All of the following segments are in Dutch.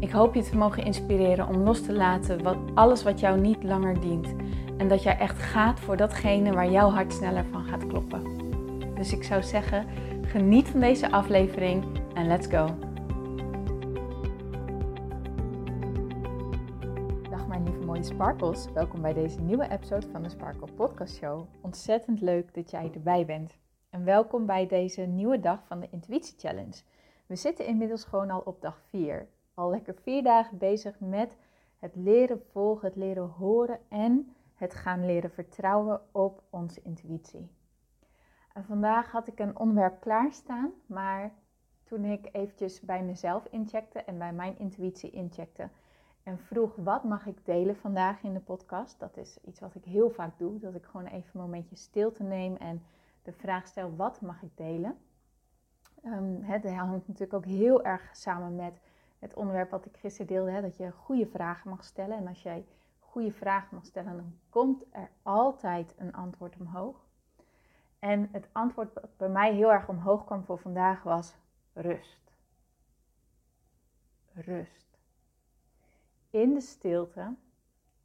Ik hoop je te mogen inspireren om los te laten wat, alles wat jou niet langer dient. En dat jij echt gaat voor datgene waar jouw hart sneller van gaat kloppen. Dus ik zou zeggen, geniet van deze aflevering en let's go. Dag mijn lieve mooie sparkles. Welkom bij deze nieuwe episode van de Sparkle Podcast Show. Ontzettend leuk dat jij erbij bent. En welkom bij deze nieuwe dag van de Intuïtie Challenge. We zitten inmiddels gewoon al op dag 4 al lekker vier dagen bezig met het leren volgen, het leren horen en het gaan leren vertrouwen op onze intuïtie. En vandaag had ik een onderwerp klaarstaan, maar toen ik eventjes bij mezelf incheckte en bij mijn intuïtie incheckte en vroeg wat mag ik delen vandaag in de podcast, dat is iets wat ik heel vaak doe, dat ik gewoon even een momentje stilte neem en de vraag stel wat mag ik delen. Um, het hangt natuurlijk ook heel erg samen met het onderwerp wat ik gisteren deelde, hè, dat je goede vragen mag stellen. En als jij goede vragen mag stellen, dan komt er altijd een antwoord omhoog. En het antwoord dat bij mij heel erg omhoog kwam voor vandaag was rust. Rust. In de stilte,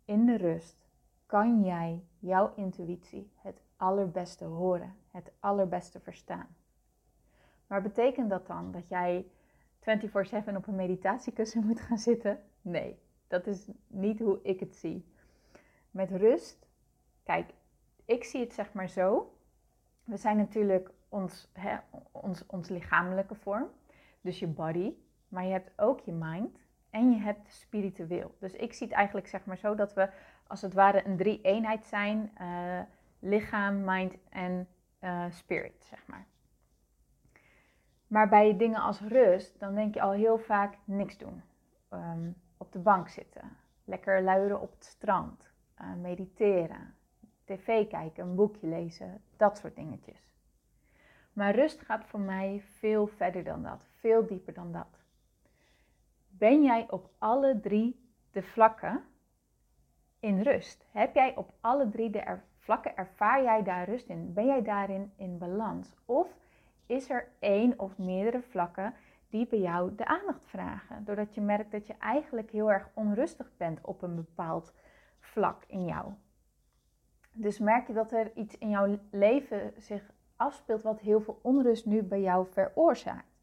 in de rust, kan jij jouw intuïtie het allerbeste horen, het allerbeste verstaan. Maar betekent dat dan dat jij 24/7 op een meditatiekussen moet gaan zitten. Nee, dat is niet hoe ik het zie. Met rust, kijk, ik zie het zeg maar zo. We zijn natuurlijk ons, hè, ons, ons lichamelijke vorm, dus je body, maar je hebt ook je mind en je hebt spiritueel. Dus ik zie het eigenlijk zeg maar zo dat we als het ware een drie-eenheid zijn: uh, lichaam, mind en uh, spirit, zeg maar. Maar bij dingen als rust, dan denk je al heel vaak niks doen. Ehm, op de bank zitten, lekker luieren op het strand, uh, mediteren, tv kijken, een boekje lezen, dat soort dingetjes. Maar rust gaat voor mij veel verder dan dat, veel dieper dan dat. Ben jij op alle drie de vlakken in rust? Heb jij op alle drie de vlakken, ervaar jij daar rust in? Ben jij daarin in balans? Of is er één of meerdere vlakken die bij jou de aandacht vragen. Doordat je merkt dat je eigenlijk heel erg onrustig bent op een bepaald vlak in jou. Dus merk je dat er iets in jouw leven zich afspeelt wat heel veel onrust nu bij jou veroorzaakt.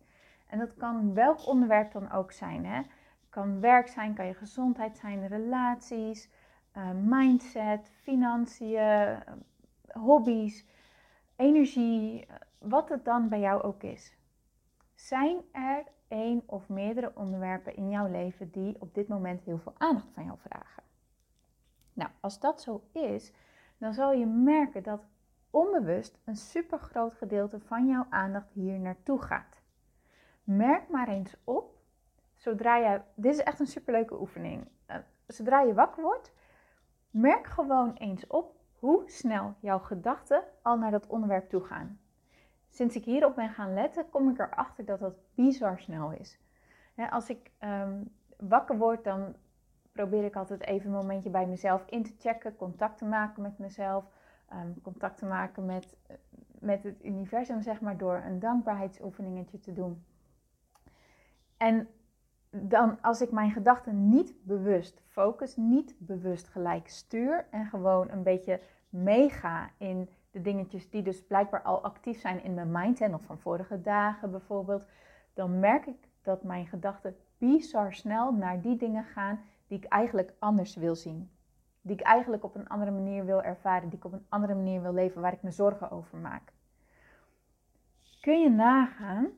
En dat kan welk onderwerp dan ook zijn. Hè? Kan werk zijn, kan je gezondheid zijn, relaties, uh, mindset, financiën, hobby's, energie, wat het dan bij jou ook is. Zijn er één of meerdere onderwerpen in jouw leven die op dit moment heel veel aandacht van jou vragen? Nou, als dat zo is, dan zal je merken dat onbewust een super groot gedeelte van jouw aandacht hier naartoe gaat. Merk maar eens op, zodra je, dit is echt een superleuke oefening. Uh, zodra je wakker wordt, merk gewoon eens op hoe snel jouw gedachten al naar dat onderwerp toe gaan sinds ik hierop ben gaan letten, kom ik erachter dat dat bizar snel is. als ik ehm, wakker word, dan probeer ik altijd even een momentje bij mezelf in te checken, contact te maken met mezelf, um, contact te maken met, met het universum, zeg maar, door een dankbaarheidsoefeningetje te doen. En dan als ik mijn gedachten niet bewust focus, niet bewust gelijk stuur en gewoon een beetje meega in de dingetjes die dus blijkbaar al actief zijn in mijn mind, of van vorige dagen bijvoorbeeld, dan merk ik dat mijn gedachten bizar snel naar die dingen gaan die ik eigenlijk anders wil zien. Die ik eigenlijk op een andere manier wil ervaren, die ik op een andere manier wil leven, waar ik me zorgen over maak. Kun je nagaan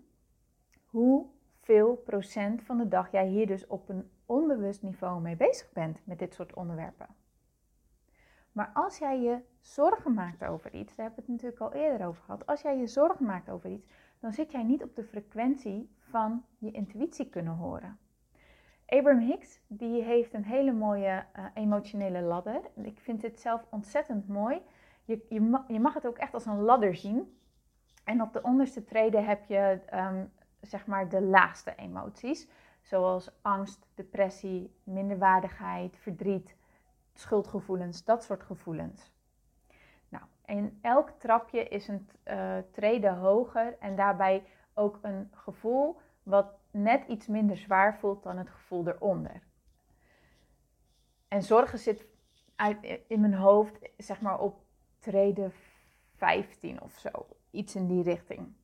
hoeveel procent van de dag jij hier dus op een onbewust niveau mee bezig bent met dit soort onderwerpen? Maar als jij je zorgen maakt over iets, daar hebben we het natuurlijk al eerder over gehad. Als jij je zorgen maakt over iets, dan zit jij niet op de frequentie van je intuïtie kunnen horen. Abraham Hicks die heeft een hele mooie uh, emotionele ladder. Ik vind dit zelf ontzettend mooi. Je, je, mag, het ook echt als een ladder zien. En op de onderste treden heb je um, zeg maar de laagste emoties. Zoals angst, depressie, minderwaardigheid, verdriet, schuldgevoelens, dat soort gevoelens. Nou, en elk trapje is een uh, trede hoger en daarbij ook een gevoel wat net iets minder zwaar voelt dan het gevoel eronder. En zorgen zit uit, in mijn hoofd, zeg maar op trede 15 of zo. Iets in die richting.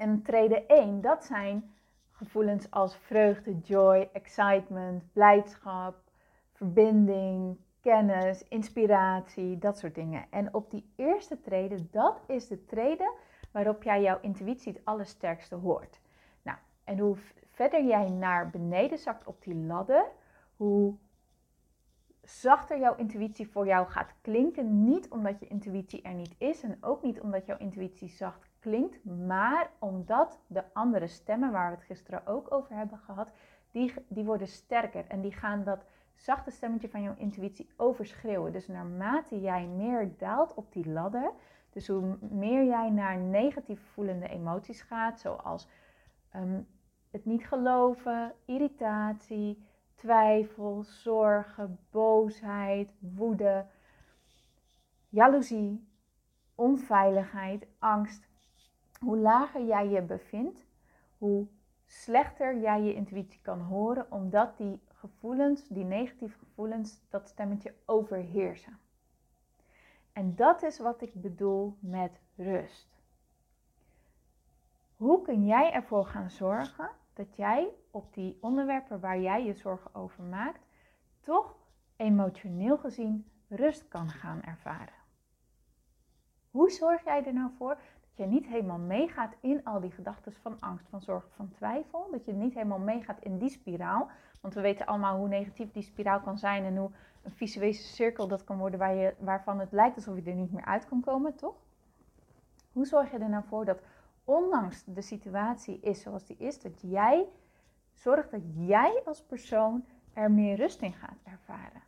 En trede 1, dat zijn gevoelens als vreugde, joy, excitement, blijdschap, verbinding, kennis, inspiratie, dat soort dingen. En op die eerste trede, dat is de trede waarop jij jouw intuïtie het allersterkste hoort. Nou, en hoe verder jij naar beneden zakt op die ladder, hoe zachter jouw intuïtie voor jou gaat klinken. Niet omdat je intuïtie er niet is en ook niet omdat jouw intuïtie zacht klinkt, maar omdat de andere stemmen, waar we het gisteren ook over hebben gehad, die, die worden sterker en die gaan dat zachte stemmetje van jouw intuïtie overschreeuwen. Dus naarmate jij meer daalt op die ladder, dus hoe meer jij naar negatief voelende emoties gaat, zoals ehm, het niet geloven, irritatie, twijfel, zorgen, boosheid, woede, jaloezie, onveiligheid, angst. Hoe lager jij je bevindt, hoe slechter jij je intuïtie kan horen, omdat die gevoelens, die negatieve gevoelens, dat stemmetje overheersen. En dat is wat ik bedoel met rust. Hoe kun jij ervoor gaan zorgen dat jij op die onderwerpen waar jij je zorgen over maakt, toch emotioneel gezien rust kan gaan ervaren? Hoe zorg jij er nou voor dat je niet helemaal meegaat in al die gedachten van angst, van zorgen, van twijfel? Dat je niet helemaal meegaat in die spiraal. Want we weten allemaal hoe negatief die spiraal kan zijn en hoe een visuele cirkel dat kan worden waar je, waarvan het lijkt alsof je er niet meer uit kan komen, toch? Hoe zorg je er nou voor dat ondanks de situatie is zoals die is, dat jij zorgt dat jij als persoon er meer rust in gaat ervaren?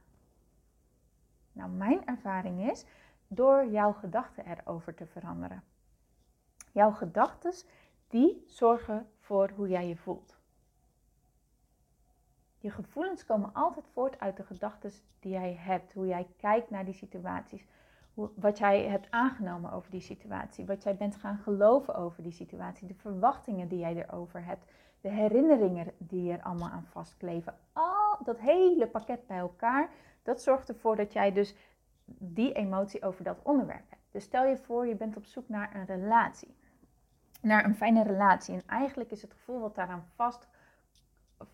Nou, mijn ervaring is door jouw gedachten erover te veranderen. Jouw gedachten, die zorgen voor hoe jij je voelt. Je gevoelens komen altijd voort uit de gedachten die jij hebt, hoe jij kijkt naar die situaties, wat jij hebt aangenomen over die situatie, wat jij bent gaan geloven over die situatie, de verwachtingen die jij erover hebt, de herinneringen die er allemaal aan vastkleven. Al dat hele pakket bij elkaar, dat zorgt ervoor dat jij dus die emotie over dat onderwerp hebt. Dus stel je voor, je bent op zoek naar een relatie, naar een fijne relatie. En eigenlijk is het gevoel wat daaraan vast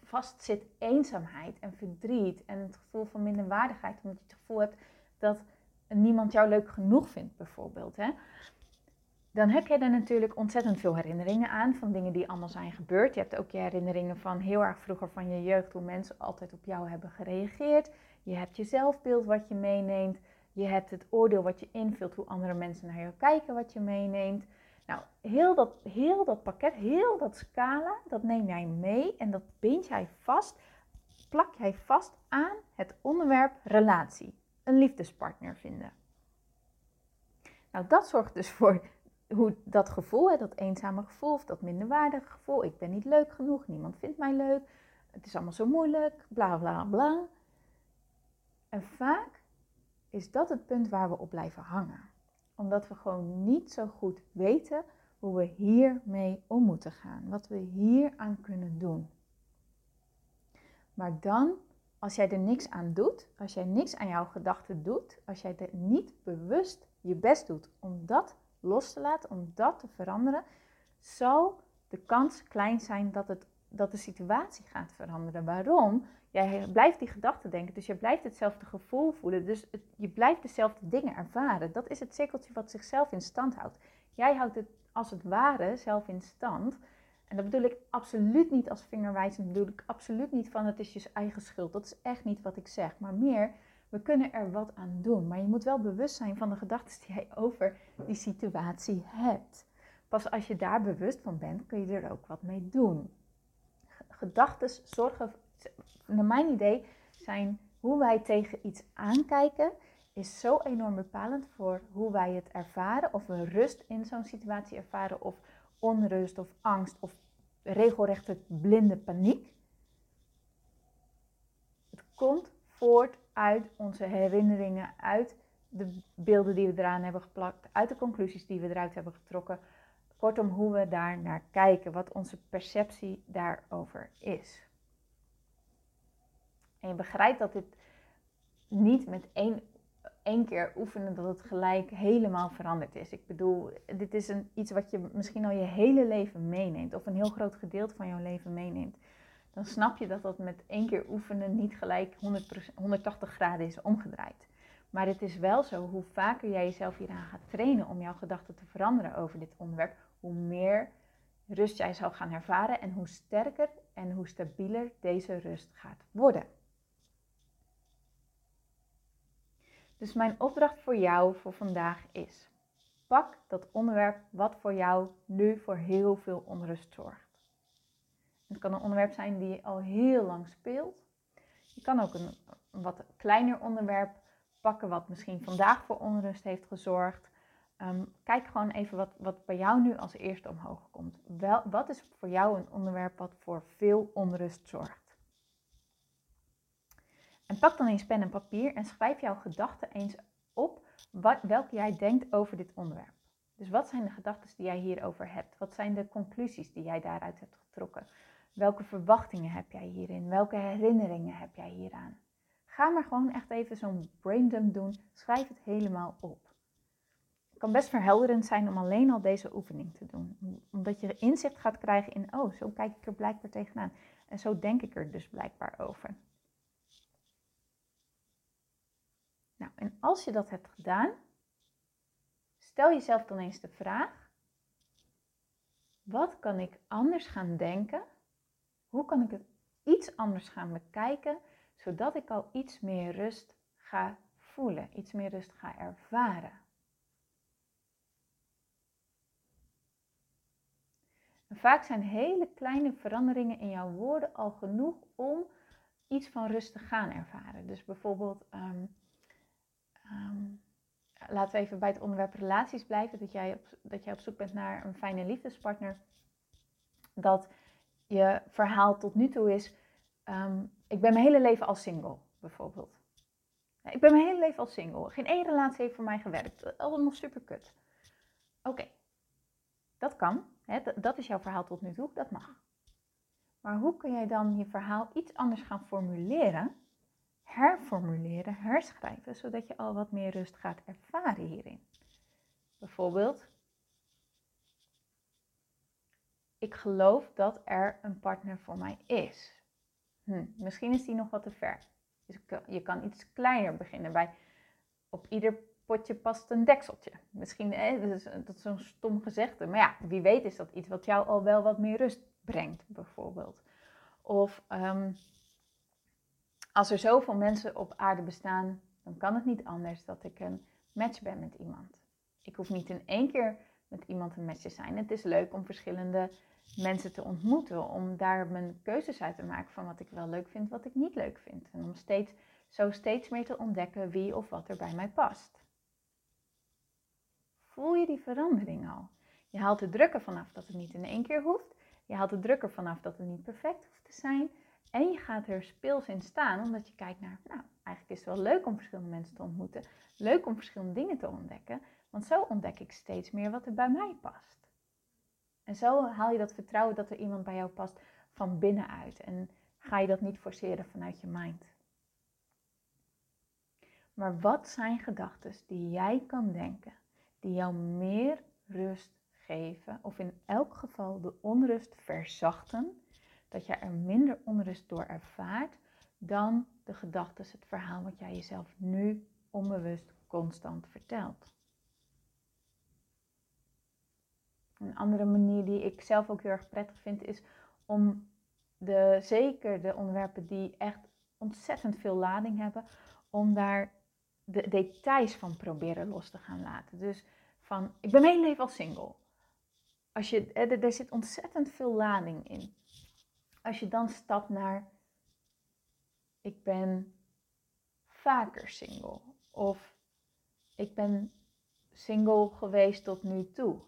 vast zit eenzaamheid en verdriet en het gevoel van minderwaardigheid, omdat je het gevoel hebt dat niemand jou leuk genoeg vindt, bijvoorbeeld. Hè? Dan heb je er natuurlijk ontzettend veel herinneringen aan van dingen die allemaal zijn gebeurd. Je hebt ook je herinneringen van heel erg vroeger van je jeugd, hoe mensen altijd op jou hebben gereageerd. Je hebt je zelfbeeld wat je meeneemt. Je hebt het oordeel wat je invult, hoe andere mensen naar jou kijken, wat je meeneemt. Nou, heel dat, heel dat pakket, heel dat scala, dat neem jij mee en dat bind jij vast, plak jij vast aan het onderwerp relatie. Een liefdespartner vinden. Nou, dat zorgt dus voor hoe dat gevoel, dat eenzame gevoel of dat minderwaardige gevoel, ik ben niet leuk genoeg, niemand vindt mij leuk, het is allemaal zo moeilijk, bla bla bla. En vaak is dat het punt waar we op blijven hangen omdat we gewoon niet zo goed weten hoe we hiermee om moeten gaan. Wat we hier aan kunnen doen. Maar dan, als jij er niks aan doet, als jij niks aan jouw gedachten doet, als jij er niet bewust je best doet om dat los te laten, om dat te veranderen, zal de kans klein zijn dat, het, dat de situatie gaat veranderen. Waarom? Jij blijft die gedachten denken, dus je blijft hetzelfde gevoel voelen. Dus je blijft dezelfde dingen ervaren. Dat is het cirkeltje wat zichzelf in stand houdt. Jij houdt het als het ware zelf in stand. En dat bedoel ik absoluut niet als vingerwijzing. Dat bedoel ik absoluut niet van het is je eigen schuld. Dat is echt niet wat ik zeg. Maar meer, we kunnen er wat aan doen. Maar je moet wel bewust zijn van de gedachten die jij over die situatie hebt. Pas als je daar bewust van bent, kun je er ook wat mee doen. Gedachten zorgen naar mijn idee zijn hoe wij tegen iets aankijken, is zo enorm bepalend voor hoe wij het ervaren. Of we rust in zo'n situatie ervaren, of onrust, of angst, of regelrechte blinde paniek. Het komt voort uit onze herinneringen, uit de beelden die we eraan hebben geplakt, uit de conclusies die we eruit hebben getrokken. Kortom, hoe we daar naar kijken, wat onze perceptie daarover is. En je begrijpt dat dit niet met één, één keer oefenen, dat het gelijk helemaal veranderd is. Ik bedoel, dit is een, iets wat je misschien al je hele leven meeneemt, of een heel groot gedeelte van jouw leven meeneemt. Dan snap je dat dat met één keer oefenen niet gelijk 100%, 180 graden is omgedraaid. Maar het is wel zo, hoe vaker jij jezelf hieraan gaat trainen om jouw gedachten te veranderen over dit onderwerp, hoe meer rust jij zal gaan ervaren en hoe sterker en hoe stabieler deze rust gaat worden. Dus mijn opdracht voor jou voor vandaag is: pak dat onderwerp wat voor jou nu voor heel veel onrust zorgt. Het kan een onderwerp zijn die al heel lang speelt. Je kan ook een, wat kleiner onderwerp pakken wat misschien vandaag voor onrust heeft gezorgd. Ehm, kijk gewoon even wat, wat bij jou nu als eerste omhoog komt. Wel, wat is voor jou een onderwerp wat voor veel onrust zorgt? En pak dan eens pen en papier en schrijf jouw gedachten eens op wat, welke jij denkt over dit onderwerp. Dus wat zijn de gedachten die jij hierover hebt? Wat zijn de conclusies die jij daaruit hebt getrokken? Welke verwachtingen heb jij hierin? Welke herinneringen heb jij hieraan? Ga maar gewoon echt even zo'n braindump doen. Schrijf het helemaal op. Het kan best verhelderend zijn om alleen al deze oefening te doen. Omdat je inzicht gaat krijgen in, oh, zo kijk ik er blijkbaar tegenaan. En zo denk ik er dus blijkbaar over. Nou, en als je dat hebt gedaan, stel jezelf dan eens de vraag: wat kan ik anders gaan denken? Hoe kan ik het iets anders gaan bekijken, zodat ik al iets meer rust ga voelen, iets meer rust ga ervaren? En vaak zijn hele kleine veranderingen in jouw woorden al genoeg om iets van rust te gaan ervaren. Dus bijvoorbeeld, ehm, ehm, laten we even bij het onderwerp relaties blijven, dat jij, dat jij op zoek bent naar een fijne liefdespartner. Dat je verhaal tot nu toe is, ehm, ik ben mijn hele leven al single, bijvoorbeeld. Ik ben mijn hele leven al single. Geen één relatie heeft voor mij gewerkt. Allemaal super kut. Oké, dat kan. Hè? Dat is jouw verhaal tot nu toe. Dat mag. Maar hoe kun jij dan je verhaal iets anders gaan formuleren? Herformuleren, herschrijven, zodat je al wat meer rust gaat ervaren hierin. Bijvoorbeeld, ik geloof dat er een partner voor mij is. Hm, misschien is die nog wat te ver. Dus je kan iets kleiner beginnen. Bij op ieder potje past een dekseltje. Misschien, dat is, dat is zo'n stom gezegde. Maar ja, wie weet is dat iets wat jou al wel wat meer rust brengt, bijvoorbeeld. Of um, als er zoveel mensen op aarde bestaan, dan kan het niet anders dat ik een match ben met iemand. Ik hoef niet in één keer met iemand een match zijn. Het is leuk om verschillende mensen te ontmoeten, om daar mijn keuzes uit te maken van wat ik wel leuk vind, wat ik niet leuk vind. En om steeds, zo steeds meer te ontdekken wie of wat er bij mij past. Voel je die verandering al? Je haalt de druk vanaf dat het niet in één keer hoeft. Je haalt de druk vanaf dat het niet perfect hoeft te zijn. En je gaat er speels in staan, omdat je kijkt naar, nou, eigenlijk is het wel leuk om verschillende mensen te ontmoeten. Leuk om verschillende dingen te ontdekken. Want zo ontdek ik steeds meer wat er bij mij past. En zo haal je dat vertrouwen dat er iemand bij jou past van binnenuit. En ga je dat niet forceren vanuit je mind. Maar wat zijn gedachten die jij kan denken, die jou meer rust geven, of in elk geval de onrust verzachten, dat je er minder onrust door ervaart dan de gedachten, het verhaal wat jij jezelf nu onbewust constant vertelt. Een andere manier die ik zelf ook heel erg prettig vind is om de, zeker de onderwerpen die echt ontzettend veel lading hebben, om daar de details van proberen los te gaan laten. Dus van, ik ben mijn hele leven al single. Als je, er, er zit ontzettend veel lading in. Als je dan stapt naar, ik ben vaker single. Of ik ben single geweest tot nu toe.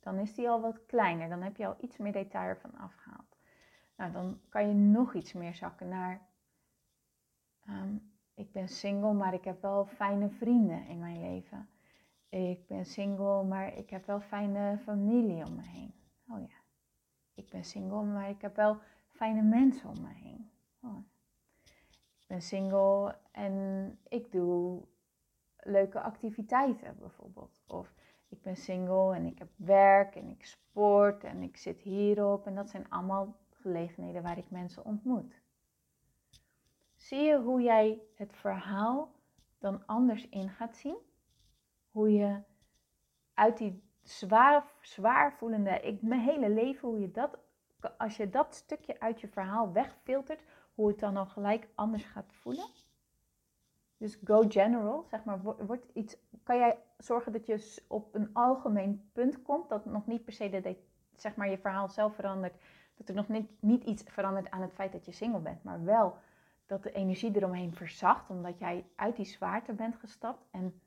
Dan is die al wat kleiner. Dan heb je al iets meer detail ervan afgehaald. Nou, dan kan je nog iets meer zakken naar. Ehm, ik ben single, maar ik heb wel fijne vrienden in mijn leven. Ik ben single, maar ik heb wel fijne familie om me heen. Oh ja. Ik ben single, maar ik heb wel fijne mensen om me heen. Oh. Ik ben single en ik doe leuke activiteiten bijvoorbeeld. Of ik ben single en ik heb werk en ik sport en ik zit hierop. En dat zijn allemaal gelegenheden waar ik mensen ontmoet. Zie je hoe jij het verhaal dan anders in gaat zien? Hoe je uit die zwaar, zwaar voelende, ik, mijn hele leven, hoe je dat, als je dat stukje uit je verhaal wegfiltert, hoe het dan al gelijk anders gaat voelen? Dus go general, zeg maar, wordt iets, kan jij zorgen dat je op een algemeen punt komt, dat nog niet per se de, zeg maar, je verhaal zelf verandert, dat er nog niet, niet iets verandert aan het feit dat je single bent, maar wel dat de energie eromheen verzacht, omdat jij uit die zwaarte bent gestapt en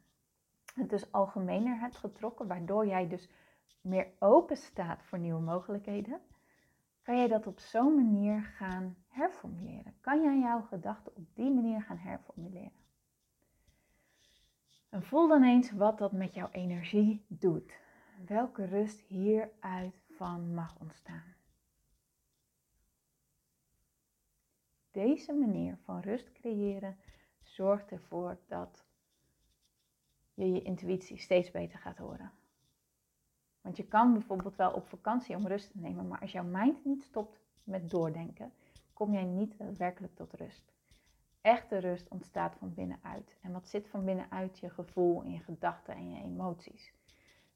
het dus algemener hebt getrokken, waardoor jij dus meer open staat voor nieuwe mogelijkheden, kan jij dat op zo'n manier gaan herformuleren. Kan jij jouw gedachten op die manier gaan herformuleren. En voel dan eens wat dat met jouw energie doet. Welke rust hieruit van mag ontstaan. Deze manier van rust creëren zorgt ervoor dat je je intuïtie steeds beter gaat horen. Want je kan bijvoorbeeld wel op vakantie om rust te nemen, maar als jouw mind niet stopt met doordenken, kom jij niet daadwerkelijk tot rust. Echte rust ontstaat van binnenuit. En wat zit van binnenuit? Je gevoel en je gedachten en je emoties.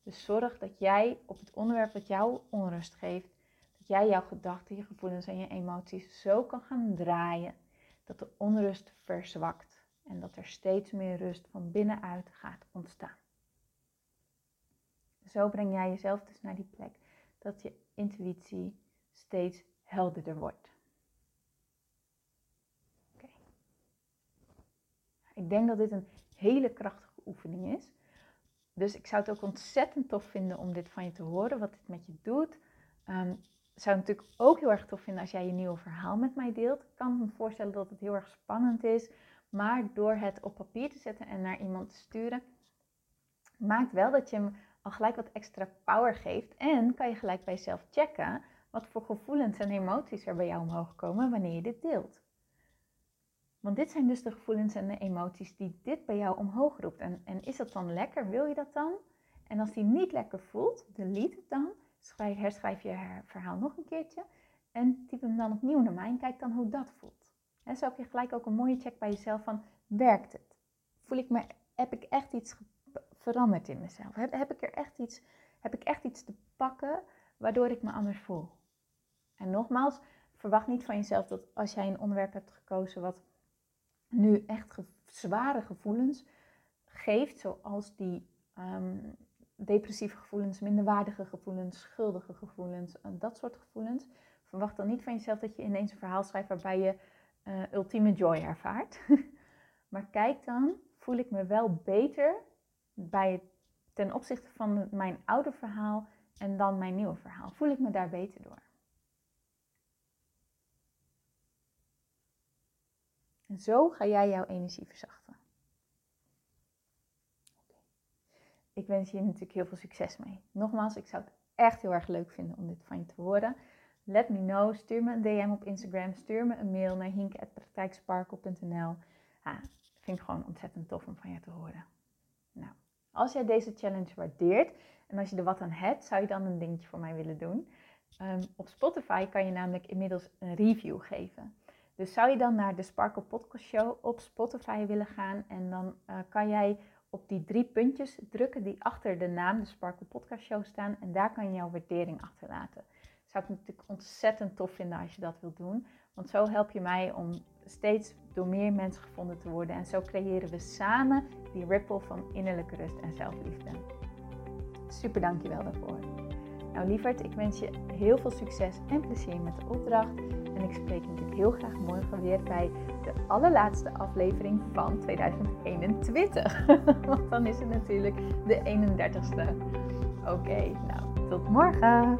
Dus zorg dat jij op het onderwerp dat jou onrust geeft, dat jij jouw gedachten, je gevoelens en je emoties zo kan gaan draaien dat de onrust verzwakt en dat er steeds meer rust van binnenuit gaat ontstaan. Zo breng jij jezelf dus naar die plek dat je intuïtie steeds helderder wordt. Ik denk dat dit een hele krachtige oefening is. Dus ik zou het ook ontzettend tof vinden om dit van je te horen, wat dit met je doet. Um, zou het natuurlijk ook heel erg tof vinden als jij je nieuwe verhaal met mij deelt. Ik kan me voorstellen dat het heel erg spannend is, maar door het op papier te zetten en naar iemand te sturen, maakt wel dat je hem al gelijk wat extra power geeft. En kan je gelijk bij jezelf checken wat voor gevoelens en emoties er bij jou omhoog komen wanneer je dit deelt. Want dit zijn dus de gevoelens en de emoties die dit bij jou omhoog roept. En, en is dat dan lekker? Wil je dat dan? En als die niet lekker voelt, delete het dan. Schrijf, herschrijf je verhaal nog een keertje. En typ hem dan opnieuw naar mij en kijk dan hoe dat voelt. En zo heb je gelijk ook een mooie check bij jezelf van, werkt het? Voel ik me, heb ik echt iets veranderd in mezelf? Heb, heb, ik er echt iets, heb ik echt iets te pakken waardoor ik me anders voel? En nogmaals, verwacht niet van jezelf dat als jij een onderwerp hebt gekozen wat nu echt zware gevoelens geeft, zoals die ehm, depressieve gevoelens, minderwaardige gevoelens, schuldige gevoelens, en dat soort gevoelens, verwacht dan niet van jezelf dat je ineens een verhaal schrijft waarbij je uh, ultieme joy ervaart. maar kijk dan, voel ik me wel beter bij ten opzichte van mijn oude verhaal en dan mijn nieuwe verhaal? Voel ik me daar beter door? En zo ga jij jouw energie verzachten. Ik wens je natuurlijk heel veel succes mee. Nogmaals, ik zou het echt heel erg leuk vinden om dit van je te horen. Let me know. Stuur me een DM op Instagram. Stuur me een mail naar hinke.praktijksparkle.nl. Ah, vind ik gewoon ontzettend tof om van je te horen. Nou, als jij deze challenge waardeert en als je er wat aan hebt, zou je dan een dingetje voor mij willen doen. Um, op Spotify kan je namelijk inmiddels een review geven. Dus zou je dan naar de Sparkle Podcast Show op Spotify willen gaan en dan uh, kan jij op die drie puntjes drukken die achter de naam de Sparkle Podcast Show staan en daar kan je jouw waardering achterlaten. Zou ik natuurlijk ontzettend tof vinden als je dat wilt doen, want zo help je mij om steeds door meer mensen gevonden te worden en zo creëren we samen die ripple van innerlijke rust en zelfliefde. Super dankjewel daarvoor. Nou lieverd, ik wens je heel veel succes en plezier met de opdracht En ik spreek natuurlijk heel graag morgen weer bij de allerlaatste aflevering van 2021. Want dan is het natuurlijk de 31ste. Oké, nou, tot morgen.